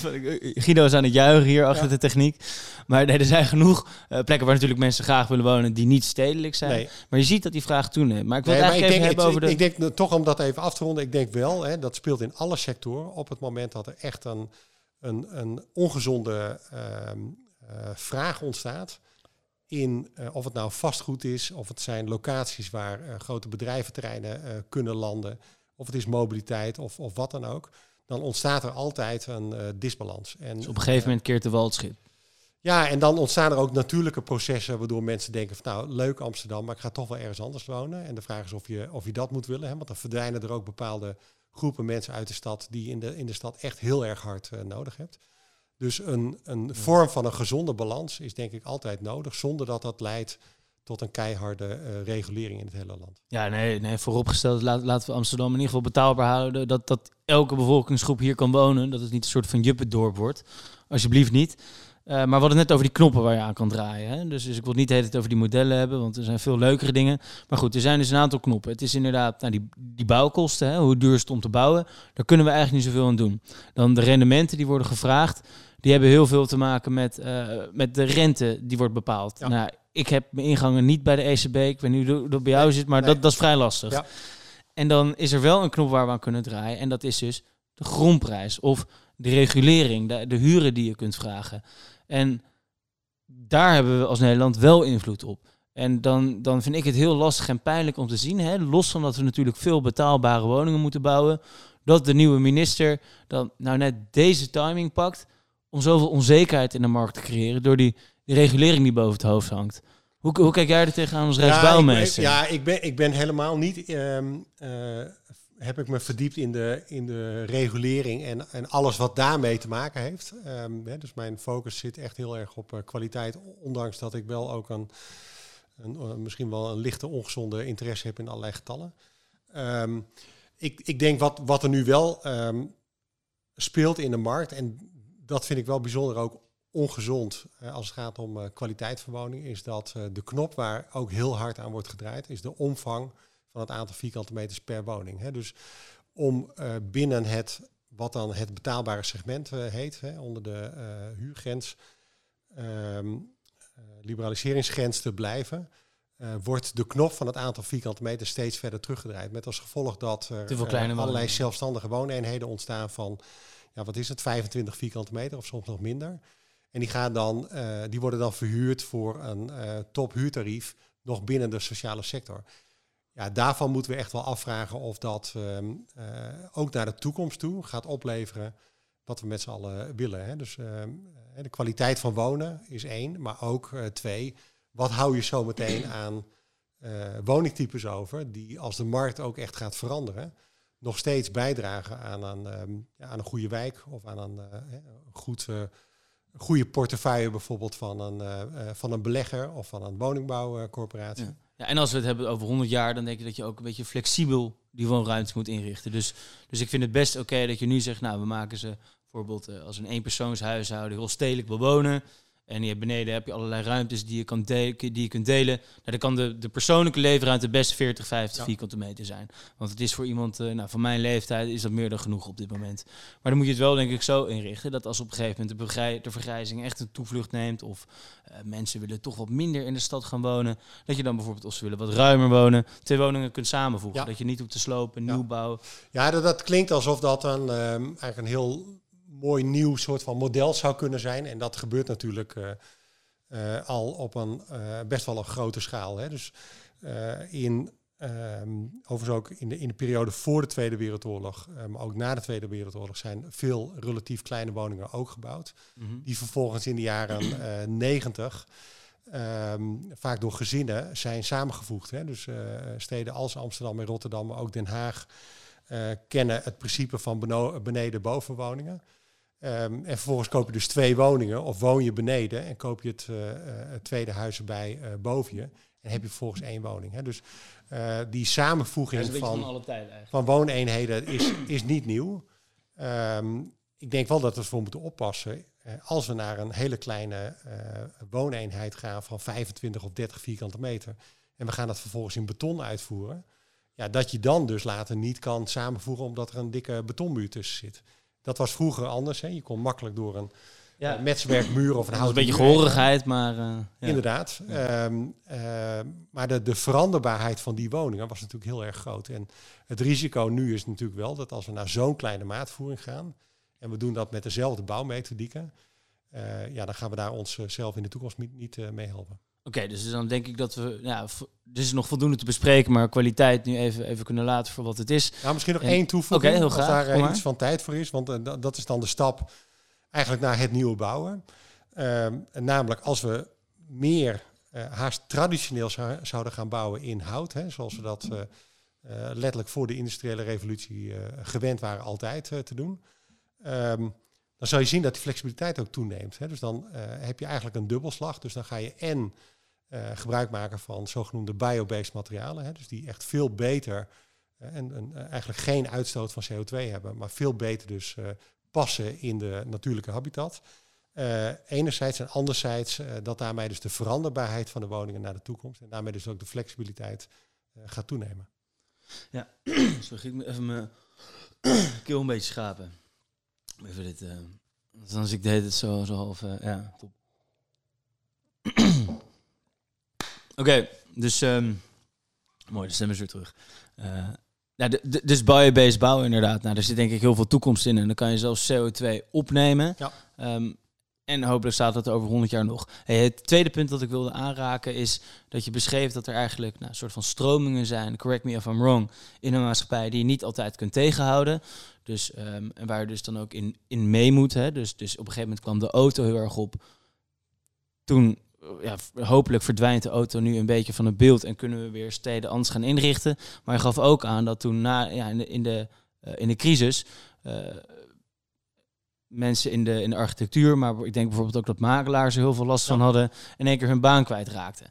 Guido is aan het juichen hier achter ja. de techniek. Maar nee, er zijn genoeg uh, plekken waar natuurlijk mensen graag willen wonen die niet stedelijk zijn. Nee. Maar je ziet dat die vraag toeneemt. Maar ik wil nee, het eigenlijk even hebben over de... Ik denk, toch om dat even af te ronden, ik denk wel, hè, dat speelt in alle sectoren op het moment dat er echt een, een, een ongezonde vraag ontstaat in uh, of het nou vastgoed is, of het zijn locaties waar uh, grote bedrijventerreinen uh, kunnen landen, of het is mobiliteit of, of wat dan ook, dan ontstaat er altijd een disbalans. En, dus op een gegeven moment keert de wal het schip. Ja, en dan ontstaan er ook natuurlijke processen waardoor mensen denken van nou, leuk Amsterdam, maar ik ga toch wel ergens anders wonen. En de vraag is of je, of je dat moet willen, hè, want dan verdwijnen er ook bepaalde groepen mensen uit de stad die je in de, in de stad echt heel erg hard nodig hebt. Dus een, een vorm van een gezonde balans is denk ik altijd nodig, zonder dat dat leidt tot een keiharde uh, regulering in het hele land. Ja, nee, nee vooropgesteld, laat, laten we Amsterdam in ieder geval betaalbaar houden. Dat, dat elke bevolkingsgroep hier kan wonen. Dat het niet een soort van juppendorp wordt. Alsjeblieft niet. Uh, maar we hadden het net over die knoppen waar je aan kan draaien. Hè? Dus, dus ik wil niet het over die modellen hebben, want er zijn veel leukere dingen. Maar goed, er zijn dus een aantal knoppen. Het is inderdaad nou, die, die bouwkosten, hè? hoe duur is het om te bouwen. Daar kunnen we eigenlijk niet zoveel aan doen. Dan de rendementen die worden gevraagd die hebben heel veel te maken met, uh, met de rente die wordt bepaald. Ja. Nou, ik heb mijn ingangen niet bij de ECB. Ik weet niet hoe dat bij jou nee, zit, maar nee. dat, dat is vrij lastig. Ja. En dan is er wel een knop waar we aan kunnen draaien. En dat is dus de grondprijs of de regulering, de, de huren die je kunt vragen. En daar hebben we als Nederland wel invloed op. En dan, dan vind ik het heel lastig en pijnlijk om te zien, hè, los van dat we natuurlijk veel betaalbare woningen moeten bouwen, dat de nieuwe minister dan nou net deze timing pakt om zoveel onzekerheid in de markt te creëren door die, die regulering die boven het hoofd hangt. Hoe, hoe kijk jij er tegenaan als Rijksbouwmeester? Ja, ik ben, ik ben helemaal niet... Um, uh, heb ik me verdiept in de, in de regulering en, en alles wat daarmee te maken heeft. Um, hè, dus mijn focus zit echt heel erg op uh, kwaliteit, ondanks dat ik wel ook een, een uh, misschien wel een lichte ongezonde interesse heb in allerlei getallen. Um, ik, ik denk wat, wat er nu wel speelt in de markt, en dat vind ik wel bijzonder ook ongezond uh, als het gaat om uh, kwaliteit van woning, is dat uh, de knop waar ook heel hard aan wordt gedraaid, is de omvang van het aantal vierkante meters per woning. Dus om binnen het, wat dan het betaalbare segment heet, onder de huurgrens, um, liberaliseringsgrens te blijven, wordt de knop van het aantal vierkante meters steeds verder teruggedraaid. Met als gevolg dat er allerlei zelfstandige wooneenheden ontstaan van ja, wat is het, 25 vierkante meter of soms nog minder. En die, gaan dan, uh, die worden dan verhuurd voor een uh, tophuurtarief nog binnen de sociale sector. Ja, daarvan moeten we echt wel afvragen of dat um, uh, ook naar de toekomst toe gaat opleveren wat we met z'n allen willen. Hè. Dus ehm, de kwaliteit van wonen is één, maar ook twee, wat hou je zo meteen aan woningtypes over, die als de markt ook echt gaat veranderen, nog steeds bijdragen aan een, ehm, aan een goede wijk of aan een goed goede portefeuille bijvoorbeeld van een, uh, van een belegger of van een woningbouwcorporatie. Ja. en als we het hebben over 100 jaar, dan denk ik dat je ook een beetje flexibel die woonruimte moet inrichten. Dus, dus ik vind het best oké dat je nu zegt, nou, we maken ze bijvoorbeeld als een eenpersoonshuishouden heel stedelijk wil wonen. En hier beneden heb je allerlei ruimtes die je, kan die je kunt delen. Nou, dan kan de, de persoonlijke leefruimte best 40, 50 vierkante meter zijn. Want het is voor iemand uh, nou, van mijn leeftijd is dat meer dan genoeg op dit moment. Maar dan moet je het wel denk ik zo inrichten dat als op een gegeven moment de, de vergrijzing echt een toevlucht neemt of uh, mensen willen toch wat minder in de stad gaan wonen, dat je dan bijvoorbeeld als ze willen wat ruimer wonen, twee woningen kunt samenvoegen. Dat je niet hoeft te slopen, nieuw bouwen. Ja, dat, dat klinkt alsof dat een, um, eigenlijk een heel mooi nieuw soort van model zou kunnen zijn. En dat gebeurt natuurlijk uh, uh, al op een uh, best wel een grote schaal. Hè. Dus in, um, overigens ook in de, in de periode voor de Tweede Wereldoorlog, maar ook na de Tweede Wereldoorlog, zijn veel relatief kleine woningen ook gebouwd. Mm -hmm. Die vervolgens in de jaren negentig Um, vaak door gezinnen zijn samengevoegd. Hè. Dus steden als Amsterdam en Rotterdam, maar ook Den Haag, uh, kennen het principe van beneden-bovenwoningen. Um, en vervolgens koop je dus twee woningen of woon je beneden en koop je het, uh, het tweede huis erbij uh, boven je. En heb je vervolgens één woning. Hè. Dus uh, die samenvoeging van, van, alle tijden van wooneenheden is, is niet nieuw. Um, ik denk wel dat we ervoor moeten oppassen. als we naar een hele kleine wooneenheid gaan van 25 of 30 vierkante meter. En we gaan dat vervolgens in beton uitvoeren. Ja, dat je dan dus later niet kan samenvoegen omdat er een dikke betonmuur tussen zit. Dat was vroeger anders. Hè. Je kon makkelijk door een ja. uh, metswerkmuur of een houten Een beetje gehorigheid, maar... Uh, ja. Inderdaad. Ja. Um, uh, maar de, de veranderbaarheid van die woningen was natuurlijk heel erg groot. En het risico nu is natuurlijk wel dat als we naar zo'n kleine maatvoering gaan... en we doen dat met dezelfde bouwmethodieken... ja, dan gaan we daar onszelf in de toekomst niet, niet mee helpen. Oké, okay, dus dan denk ik dat we, ja, er is nog voldoende te bespreken, maar kwaliteit nu even, even kunnen laten voor wat het is. Nou, misschien nog en, één toevoeging, okay, heel graag, als daar uh, iets van tijd voor is, want uh, dat is dan de stap eigenlijk naar het nieuwe bouwen. Uh, namelijk als we meer uh, haast traditioneel zou, zouden gaan bouwen in hout, hè, zoals we dat letterlijk voor de industriële revolutie gewend waren altijd te doen. Um, dan zal je zien dat die flexibiliteit ook toeneemt. Hè. Dus dan heb je eigenlijk een dubbelslag. Dus dan ga je en uh, gebruik maken van zogenoemde biobased materialen. Hè, dus die echt veel beter uh, en, uh, eigenlijk geen uitstoot van CO2 hebben, maar veel beter dus passen in de natuurlijke habitat. enerzijds en anderzijds dat daarmee dus de veranderbaarheid van de woningen naar de toekomst en daarmee dus ook de flexibiliteit gaat toenemen. Ja, sorry, ik even mijn keel een beetje schapen. Even dit, dan ik deed het zo, zo half, ja, top. Oké, dus um, mooi, de stem is weer terug. Uh, nou, de, de, dus biobased bouwen inderdaad. Nou, daar zit denk ik heel veel toekomst in. En dan kan je zelfs CO2 opnemen. Ja. Um, en hopelijk staat dat over 100 jaar nog. Hey, het tweede punt dat ik wilde aanraken is dat je beschreef dat er eigenlijk nou, een soort van stromingen zijn, correct me if I'm wrong, in een maatschappij die je niet altijd kunt tegenhouden. Dus, um, en waar je dus dan ook in, in mee moet. Hè. Dus, dus op een gegeven moment kwam de auto heel erg op. Toen ja, hopelijk verdwijnt de auto nu een beetje van het beeld en kunnen we weer steden anders gaan inrichten. Maar hij gaf ook aan dat toen na, ja, in, de, in, de, uh, in de crisis uh, mensen in de, in de architectuur, maar ik denk bijvoorbeeld ook dat makelaars er heel veel last ja. van hadden, in één keer hun baan kwijtraakten.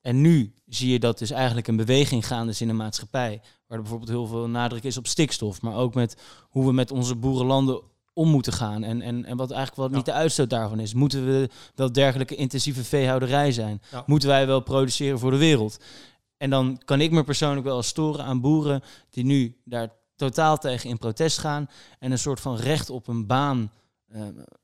En nu zie je dat dus eigenlijk een beweging gaande is in de maatschappij, waar er bijvoorbeeld heel veel nadruk is op stikstof, maar ook met hoe we met onze boerenlanden om moeten gaan. En, en, en wat eigenlijk wat ja. niet de uitstoot daarvan is. Moeten we wel dergelijke intensieve veehouderij zijn? Ja. Moeten wij wel produceren voor de wereld? En dan kan ik me persoonlijk wel storen aan boeren die nu daar totaal tegen in protest gaan en een soort van recht op een baan uh,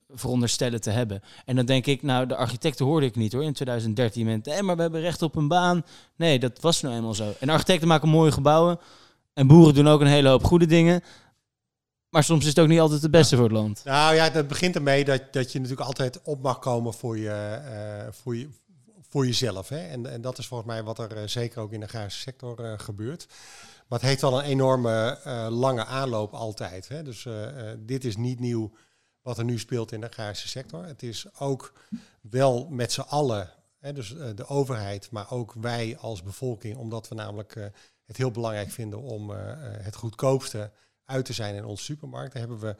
veronderstellen te hebben. En dan denk ik, nou, de architecten hoorde ik niet hoor in 2013 met, hey, maar we hebben recht op een baan. Nee, dat was nou eenmaal zo. En architecten maken mooie gebouwen en boeren doen ook een hele hoop goede dingen. Maar soms is het ook niet altijd het beste voor het land. Nou ja, dat begint ermee dat, dat je natuurlijk altijd op mag komen voor, je, uh, voor, je, voor jezelf. Hè? En, en dat is volgens mij wat er uh, zeker ook in de agrarische sector uh, gebeurt. Maar het heeft wel een enorme lange aanloop altijd. Hè? Dus dit is niet nieuw wat er nu speelt in de agrarische sector. Het is ook wel met z'n allen, hè, dus eh, de overheid, maar ook wij als bevolking, omdat we namelijk eh, het heel belangrijk vinden om eh, eh, het goedkoopste uit te zijn in onze supermarkten, hebben we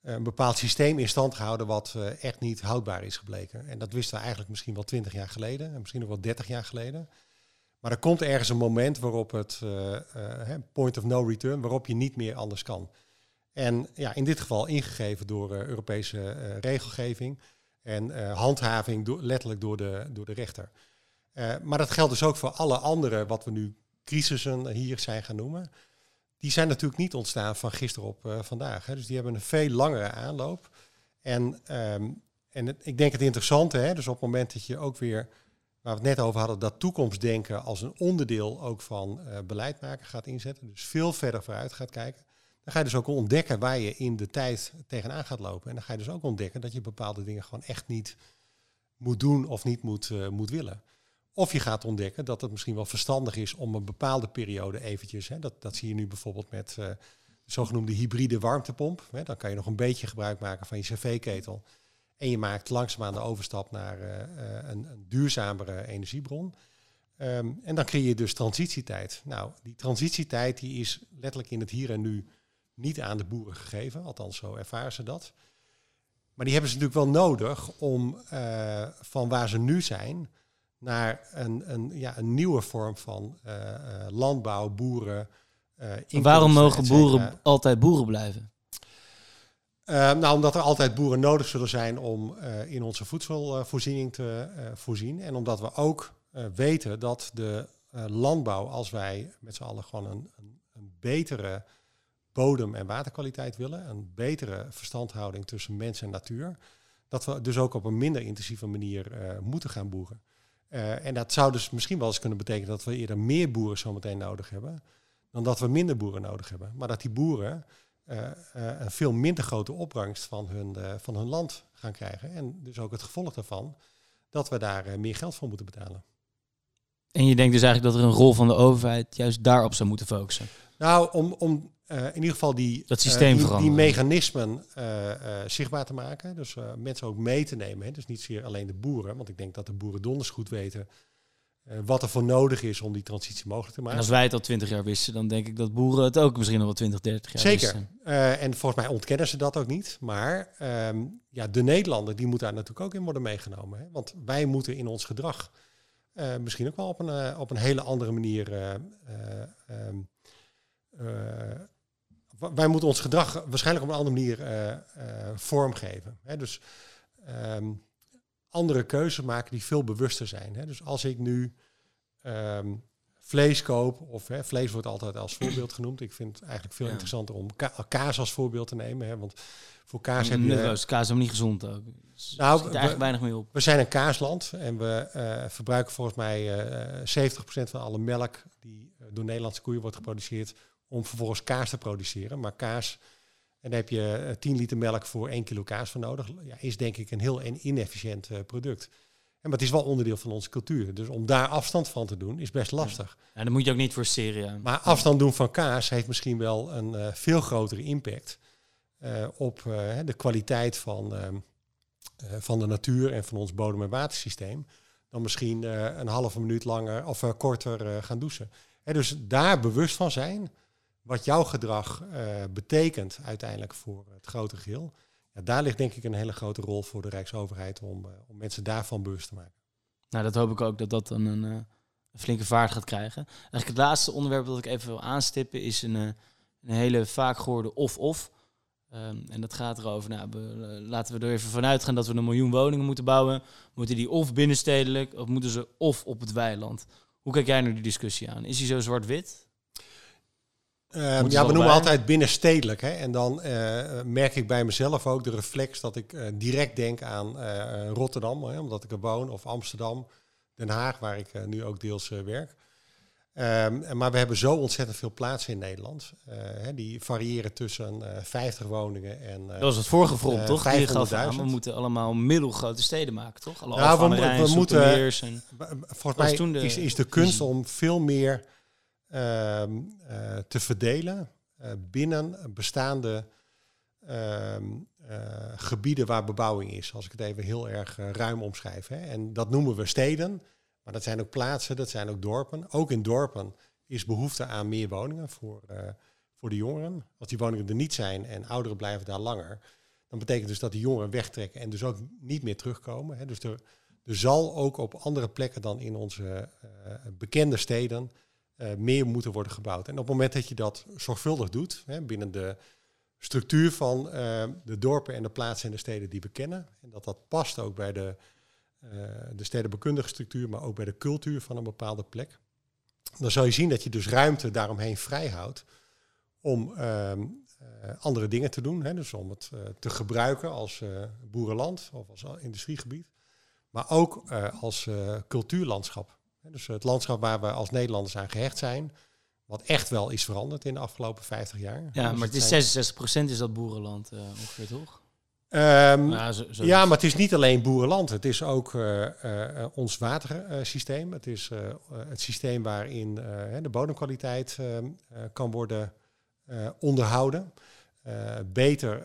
eh, een bepaald systeem in stand gehouden wat eh, echt niet houdbaar is gebleken. En dat wisten we eigenlijk misschien wel twintig jaar geleden, en misschien nog wel dertig jaar geleden. Maar er komt ergens een moment waarop het eh, point of no return, waarop je niet meer anders kan. En ja, in dit geval ingegeven door Europese regelgeving en handhaving letterlijk door de, door de rechter. Maar dat geldt dus ook voor alle andere, wat we nu crisissen hier zijn gaan noemen. Die zijn natuurlijk niet ontstaan van gisteren op eh, vandaag. Hè. Dus die hebben een veel langere aanloop. En, ehm, en ik denk het interessante, hè, dus op het moment dat je ook weer, waar we het net over hadden, dat toekomstdenken als een onderdeel ook van eh, beleid maken gaat inzetten. Dus veel verder vooruit gaat kijken. Dan ga je dus ook ontdekken waar je in de tijd tegenaan gaat lopen. En dan ga je dus ook ontdekken dat je bepaalde dingen gewoon echt niet moet doen of niet moet, eh, moet willen. Of je gaat ontdekken dat het misschien wel verstandig is om een bepaalde periode eventjes, hè, dat, dat zie je nu bijvoorbeeld met eh, de zogenoemde hybride warmtepomp. Hè, dan kan je nog een beetje gebruik maken van je cv-ketel. En je maakt langzaamaan de overstap naar eh, eh, een, een duurzamere energiebron. Ehm, en dan creëer je dus transitietijd. Nou, die transitietijd die is letterlijk in het hier en nu niet aan de boeren gegeven. Althans, zo ervaren ze dat. Maar die hebben ze natuurlijk wel nodig om van waar ze nu zijn naar een, een, ja, een nieuwe vorm van eh, eh, landbouw, boeren. inkomsten, Waarom mogen boeren altijd boeren blijven? Nou, omdat er altijd boeren nodig zullen zijn om in onze voedselvoorziening te voorzien. En omdat we ook weten dat de landbouw, als wij met z'n allen gewoon een, een, een betere bodem- en waterkwaliteit willen, een betere verstandhouding tussen mens en natuur, dat we dus ook op een minder intensieve manier moeten gaan boeren. Eh, en dat zou dus misschien wel eens kunnen betekenen dat we eerder meer boeren zometeen nodig hebben, dan dat we minder boeren nodig hebben. Maar dat die boeren eh, eh, een veel minder grote opbrengst van hun, van hun land gaan krijgen. En dus ook het gevolg daarvan dat we daar meer geld voor moeten betalen. En je denkt dus eigenlijk dat er een rol van de overheid juist daarop zou moeten focussen. Nou, om, om eh, in ieder geval die, Dat eh, die, mechanismen eh, zichtbaar te maken. Dus mensen ook mee te nemen. Hè. Dus niet zozeer alleen de boeren. Want ik denk dat de boeren donders goed weten wat er voor nodig is om die transitie mogelijk te En maken. als wij het al twintig jaar wisten, dan denk ik dat boeren het ook misschien nog wel 20, 30 jaar Zeker. wisten. Eh, en volgens mij ontkennen ze dat ook niet. Maar ehm, ja, de Nederlander die moet daar natuurlijk ook in worden meegenomen. Hè? Want wij moeten in ons gedrag misschien ook wel op een, op een hele andere manier. eh, eh, ehm, eh, wij moeten ons gedrag waarschijnlijk op een andere manier eh, eh, vormgeven. Hè? Dus ehm, andere keuzes maken die veel bewuster zijn. Hè? Dus als ik nu ehm, vlees koop, of hè, vlees wordt altijd als voorbeeld genoemd. Ik vind het eigenlijk veel Ja. interessanter om ka- kaas als voorbeeld te nemen. Hè? Want voor kaas heb je... Kaas is helemaal niet gezond ook. Dus Nou, er zit eigenlijk we- weinig mee op. We zijn een kaasland en we eh, verbruiken volgens mij eh 70% van alle melk die eh, door Nederlandse koeien wordt geproduceerd om vervolgens kaas te produceren. Maar kaas, en daar heb je eh, 10 liter melk voor 1 kilo kaas voor nodig, ja, is denk ik een heel en inefficiënt eh, product. En maar het is wel onderdeel van onze cultuur. Dus om daar afstand van te doen is best lastig. Ja, dat moet je ook niet forceren. ja. Maar afstand doen van kaas heeft misschien wel een eh, veel grotere impact eh, op eh, de kwaliteit van, eh, van de natuur en van ons bodem- en watersysteem. Dan misschien eh, een halve minuut langer of eh, korter eh, gaan douchen. Dus daar bewust van zijn wat jouw gedrag eh, betekent uiteindelijk voor het grote geheel. Ja, daar ligt denk ik een hele grote rol voor de Rijksoverheid om, eh, om mensen daarvan bewust te maken. Nou, dat hoop ik ook dat dat dan een, eh, een flinke vaart gaat krijgen. Eigenlijk het laatste onderwerp dat ik even wil aanstippen is een, een hele vaak gehoorde of-of. Ehm, en dat gaat erover, nou, laten we er even vanuit gaan dat we een miljoen woningen moeten bouwen. Moeten die of binnenstedelijk of moeten ze of op het weiland? Hoe kijk jij naar die discussie aan? Is die zo zwart-wit? Moeten ja, we noemen altijd binnenstedelijk. Hè? En dan eh, merk ik bij mezelf ook de reflex dat ik eh, direct denk aan eh, Rotterdam, hè, omdat ik er woon, of Amsterdam, Den Haag, waar ik eh, nu ook deels eh, werk. Ehm, maar we hebben zo ontzettend veel plaatsen in Nederland. Eh, hè, die variëren tussen eh 50 woningen en. eh, Dat was het vorige front, eh, toch? Die gaf aan, 500.000. we moeten allemaal middelgrote steden maken, toch? Alle Nou, we we moeten- en... Volgens mij de is, is de kunst om veel meer eh, te verdelen eh, binnen bestaande ehm, eh, gebieden waar bebouwing is, als ik het even heel erg ruim omschrijf. Hè. En dat noemen we steden, maar dat zijn ook plaatsen, dat zijn ook dorpen. Ook in dorpen is behoefte aan meer woningen voor, voor de jongeren. Als die woningen er niet zijn en ouderen blijven daar langer, dan betekent dus dat die jongeren wegtrekken en dus ook niet meer terugkomen. Hè. Dus er, zal ook op andere plekken dan in onze bekende steden meer moeten worden gebouwd. En op het moment dat je dat zorgvuldig doet, hè, binnen de structuur van uh, de dorpen en de plaatsen en de steden die we kennen, en dat dat past ook bij de, uh, de stedenbekundige structuur, maar ook bij de cultuur van een bepaalde plek, dan zal je zien dat je dus ruimte daaromheen vrijhoudt om ehm, andere dingen te doen. Hè, dus om het te gebruiken als boerenland of als industriegebied, maar ook als cultuurlandschap. Dus het landschap waar we als Nederlanders aan gehecht zijn, wat echt wel is veranderd in de afgelopen 50 jaar. Ja, dus maar het is 66% is dat boerenland uh, ongeveer, toch? Um, nou, zo, zo ja, maar het is niet alleen boerenland. Het is ook uh, uh, ons watersysteem. Het is het systeem waarin de bodemkwaliteit ehm, kan worden onderhouden. beter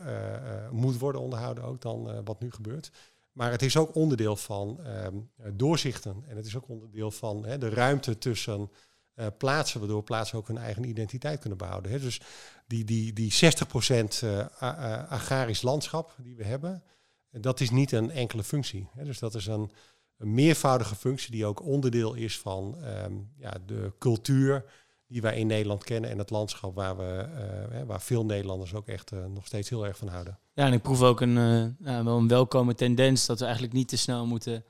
moet worden onderhouden ook dan wat nu gebeurt. Maar het is ook onderdeel van ehm, doorzichten. En het is ook onderdeel van de ruimte tussen uh, plaatsen, waardoor plaatsen ook hun eigen identiteit kunnen behouden. Dus die, die, die 60% uh, agrarisch landschap die we hebben, dat is niet een enkele functie. Dus dat is een, meervoudige functie die ook onderdeel is van um, ja, de cultuur die wij in Nederland kennen en het landschap waar, we, waar veel Nederlanders ook echt nog steeds heel erg van houden. Ja, en ik proef ook een, uh, wel een welkome tendens dat we eigenlijk niet te snel moeten,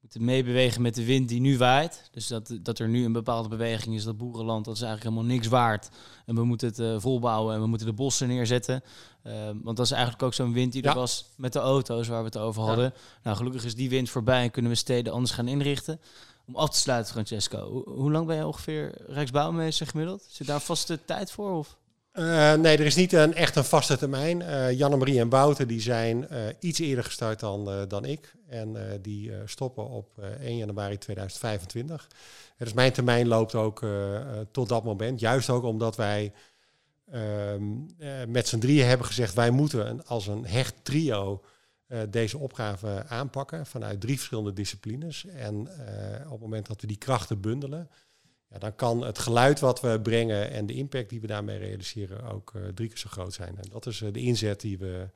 moeten meebewegen met de wind die nu waait. Dus dat, dat er nu een bepaalde beweging is dat boerenland, dat is eigenlijk helemaal niks waard. En we moeten het volbouwen en we moeten de bossen neerzetten. want dat is eigenlijk ook zo'n wind die er was met de auto's waar we het over hadden. Ja. Nou, gelukkig is die wind voorbij en kunnen we steden anders gaan inrichten. Om af te sluiten, Francesco. Hoe, lang ben je ongeveer Rijksbouwmeester gemiddeld? Zit daar vaste tijd voor? Of? Uh, nee, er is niet een, echt een vaste termijn. Uh, Janne-Marie en Bouten die zijn uh, iets eerder gestart dan, dan ik. En die stoppen op 1 januari 2025. Dus mijn termijn loopt ook tot dat moment. Juist ook omdat wij ehm, met z'n drieën hebben gezegd... wij moeten als een hecht trio deze opgave aanpakken vanuit drie verschillende disciplines. En op het moment dat we die krachten bundelen, dan kan het geluid wat we brengen en de impact die we daarmee realiseren ook uh, drie keer zo groot zijn. En dat is de inzet die we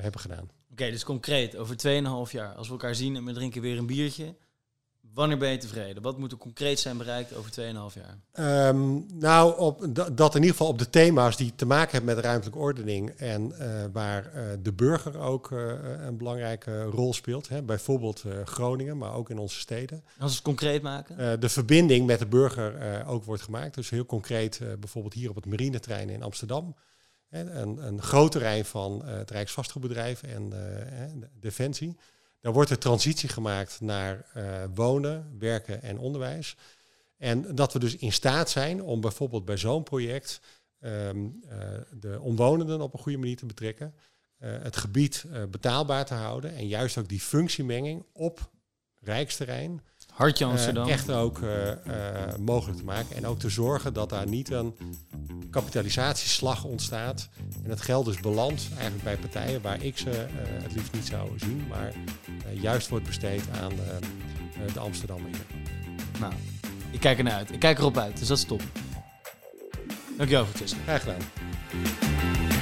hebben gedaan. Oké, dus concreet, over 2,5 jaar, als we elkaar zien en we drinken weer een biertje, Wanneer ben je tevreden? Wat moet er concreet zijn bereikt over 2,5 jaar? Um, nou, op, dat in ieder geval op de thema's die te maken hebben met ruimtelijke ordening en uh, waar uh, de burger ook uh, een belangrijke rol speelt. Hè. Bijvoorbeeld Groningen, maar ook in onze steden. Als we het concreet maken? de verbinding met de burger ook wordt gemaakt. Dus heel concreet bijvoorbeeld hier op het marinetrein in Amsterdam. Hè, een, een groot terrein van het Rijksvastgoedbedrijf en Defensie. Dan wordt er transitie gemaakt naar uh, wonen, werken en onderwijs. En dat we dus in staat zijn om bijvoorbeeld bij zo'n project um, uh, de omwonenden op een goede manier te betrekken. Uh, het gebied betaalbaar te houden en juist ook die functiemenging op rijksterrein Hartje Amsterdam. Uh, echt ook uh, uh, mogelijk te maken. En ook te zorgen dat daar niet een kapitalisatieslag ontstaat. En het geld dus belandt eigenlijk bij partijen waar ik ze het liefst niet zou zien. Maar juist wordt besteed aan de Amsterdammer Nou, ik kijk ernaar uit. Ik kijk erop uit, dus dat is top. Dankjewel, Francesco. Graag gedaan.